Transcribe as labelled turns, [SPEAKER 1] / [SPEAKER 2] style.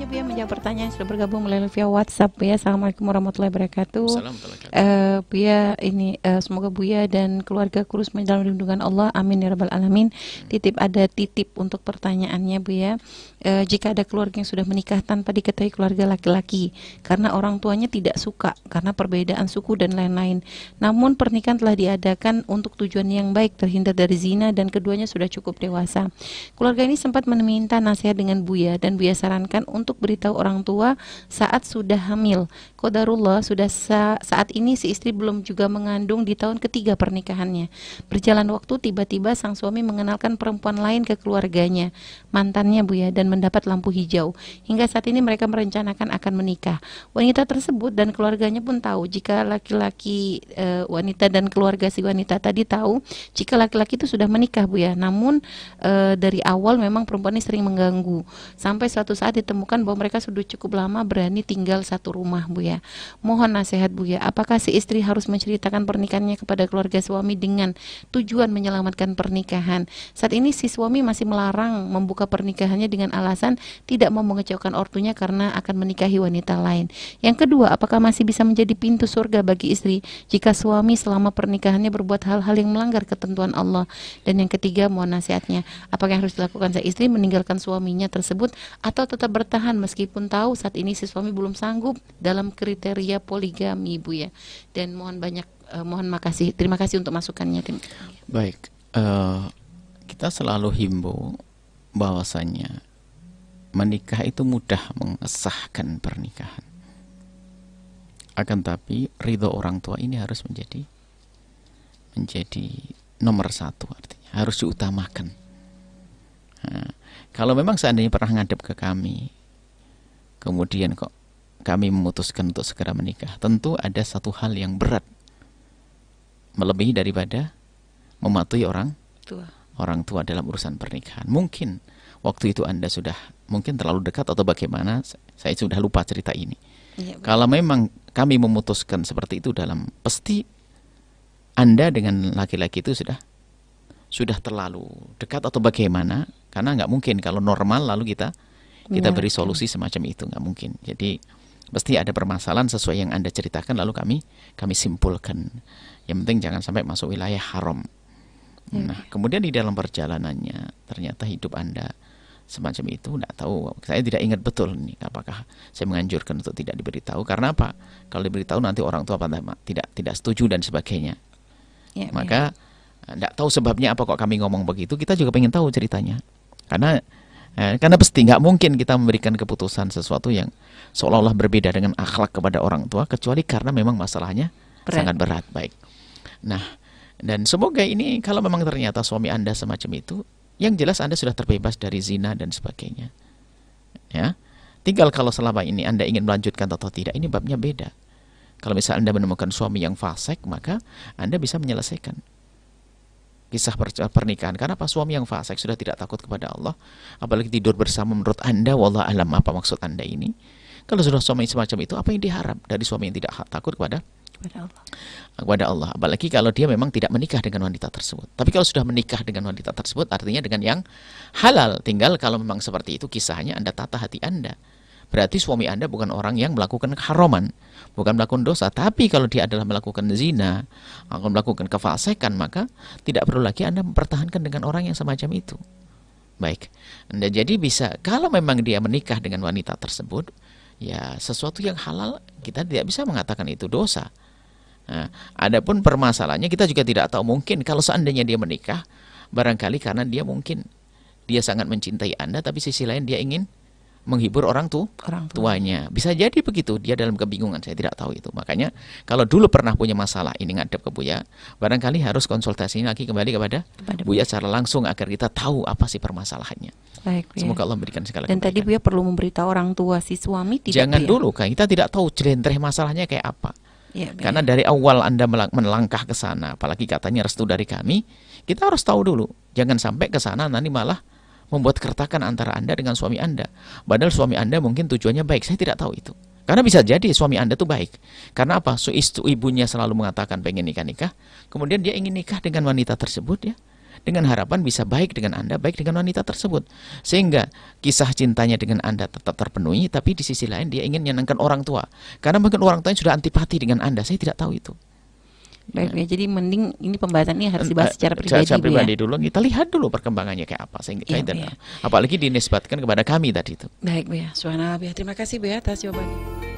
[SPEAKER 1] saja Bu ya menjawab pertanyaan yang sudah bergabung melalui via WhatsApp Bu ya. Assalamualaikum warahmatullahi wabarakatuh. Uh, Bu ya ini uh, semoga Bu ya dan keluarga kurus dalam lindungan Allah. Amin ya rabbal alamin. Titip ada titip untuk pertanyaannya Bu ya. Uh, jika ada keluarga yang sudah menikah tanpa diketahui keluarga laki-laki karena orang tuanya tidak suka karena perbedaan suku dan lain-lain. Namun pernikahan telah diadakan untuk tujuan yang baik terhindar dari zina dan keduanya sudah cukup dewasa. Keluarga ini sempat meminta nasihat dengan Buya dan Buya sarankan untuk beritahu orang tua saat sudah hamil. Kodarullah sudah sa saat ini si istri belum juga mengandung di tahun ketiga pernikahannya. Berjalan waktu tiba-tiba sang suami mengenalkan perempuan lain ke keluarganya, mantannya Buya dan mendapat lampu hijau. Hingga saat ini mereka merencanakan akan menikah. Wanita tersebut dan keluarganya pun tahu jika laki-laki e, wanita dan keluarga si wanita tadi tahu jika laki-laki itu sudah menikah Buya. Namun e, dari awal memang perempuan ini sering mengganggu sampai suatu saat ditemukan bahwa mereka sudah cukup lama berani tinggal satu rumah Bu ya. Mohon nasihat Bu ya, apakah si istri harus menceritakan pernikahannya kepada keluarga suami dengan tujuan menyelamatkan pernikahan? Saat ini si suami masih melarang membuka pernikahannya dengan alasan tidak mau mengecewakan ortunya karena akan menikahi wanita lain. Yang kedua, apakah masih bisa menjadi pintu surga bagi istri jika suami selama pernikahannya berbuat hal-hal yang melanggar ketentuan Allah? Dan yang ketiga, mohon nasihatnya, apakah yang harus dilakukan si istri meninggalkan suaminya tersebut atau tetap bertahan meskipun tahu saat ini si suami belum sanggup dalam kriteria poligami Ibu ya. Dan mohon banyak uh, mohon makasih. Terima kasih untuk masukannya tim.
[SPEAKER 2] Baik. Uh, kita selalu himbau bahwasanya menikah itu mudah mengesahkan pernikahan. Akan tapi ridho orang tua ini harus menjadi menjadi nomor satu artinya harus diutamakan. Nah, kalau memang seandainya pernah ngadep ke kami, kemudian kok kami memutuskan untuk segera menikah, tentu ada satu hal yang berat melebihi daripada mematuhi orang tua. orang tua dalam urusan pernikahan. Mungkin waktu itu Anda sudah mungkin terlalu dekat atau bagaimana, saya sudah lupa cerita ini. Ya, Kalau memang kami memutuskan seperti itu dalam pasti Anda dengan laki-laki itu sudah sudah terlalu dekat atau bagaimana karena nggak mungkin kalau normal lalu kita kita beri solusi semacam itu nggak mungkin. Jadi pasti ada permasalahan sesuai yang anda ceritakan lalu kami kami simpulkan. Yang penting jangan sampai masuk wilayah haram. Ya. nah kemudian di dalam perjalanannya ternyata hidup anda semacam itu nggak tahu. Saya tidak ingat betul nih apakah saya menganjurkan untuk tidak diberitahu. Karena apa? Kalau diberitahu nanti orang tua tidak tidak setuju dan sebagainya. Ya, maka tidak tahu sebabnya apa kok kami ngomong begitu. Kita juga pengen tahu ceritanya. Karena eh, karena pasti nggak mungkin kita memberikan keputusan sesuatu yang seolah-olah berbeda dengan akhlak kepada orang tua kecuali karena memang masalahnya berat. sangat berat. Baik. Nah, dan semoga ini kalau memang ternyata suami Anda semacam itu, yang jelas Anda sudah terbebas dari zina dan sebagainya. Ya. Tinggal kalau selama ini Anda ingin melanjutkan atau tidak, ini babnya beda. Kalau misalnya Anda menemukan suami yang fasik, maka Anda bisa menyelesaikan kisah pernikahan. Karena apa? Suami yang fasik sudah tidak takut kepada Allah. Apalagi tidur bersama menurut anda wallah alam apa maksud anda ini. Kalau sudah suami semacam itu apa yang diharap dari suami yang tidak takut kepada kepada Allah. Kepada Allah. Apalagi kalau dia memang tidak menikah dengan wanita tersebut. Tapi kalau sudah menikah dengan wanita tersebut artinya dengan yang halal. Tinggal kalau memang seperti itu kisahnya anda tata hati anda berarti suami anda bukan orang yang melakukan keharaman bukan melakukan dosa. Tapi kalau dia adalah melakukan zina, akan melakukan kefasikan, maka tidak perlu lagi Anda mempertahankan dengan orang yang semacam itu. Baik. Anda jadi bisa kalau memang dia menikah dengan wanita tersebut, ya sesuatu yang halal kita tidak bisa mengatakan itu dosa. Nah, adapun permasalahannya kita juga tidak tahu mungkin kalau seandainya dia menikah barangkali karena dia mungkin dia sangat mencintai Anda tapi sisi lain dia ingin menghibur orang tuh orang tuanya. Bisa jadi begitu dia dalam kebingungan saya tidak tahu itu. Makanya kalau dulu pernah punya masalah ini ngadep ke Buya, barangkali harus konsultasi lagi kembali kepada, kepada Buya secara langsung agar kita tahu apa sih permasalahannya. Baik, Buya. Semoga Allah memberikan segala
[SPEAKER 1] Dan tadi Buya perlu memberitahu orang tua si suami
[SPEAKER 2] tidak Jangan dulu kan kita tidak tahu jelentreh masalahnya kayak apa. Ya, Karena dari awal Anda melangkah ke sana, apalagi katanya restu dari kami, kita harus tahu dulu. Jangan sampai ke sana nanti malah membuat keretakan antara Anda dengan suami Anda. Padahal suami Anda mungkin tujuannya baik, saya tidak tahu itu. Karena bisa jadi suami Anda itu baik. Karena apa? So, istu ibunya selalu mengatakan pengen nikah-nikah. Kemudian dia ingin nikah dengan wanita tersebut ya. dengan harapan bisa baik dengan Anda, baik dengan wanita tersebut. Sehingga kisah cintanya dengan Anda tetap terpenuhi, tapi di sisi lain dia ingin menyenangkan orang tua. Karena mungkin orang tuanya sudah antipati dengan Anda, saya tidak tahu itu.
[SPEAKER 1] Baik ya. Jadi mending ini pembahasan ini harus dibahas secara pribadi.
[SPEAKER 2] Secara pribadi ya? dulu kita lihat dulu perkembangannya kayak apa sehingga ya, ya. apalagi dinisbatkan kepada kami tadi itu.
[SPEAKER 1] Baik Bu ya. Subhanallah Bu ya. Terima kasih Bu ya atas jawabannya.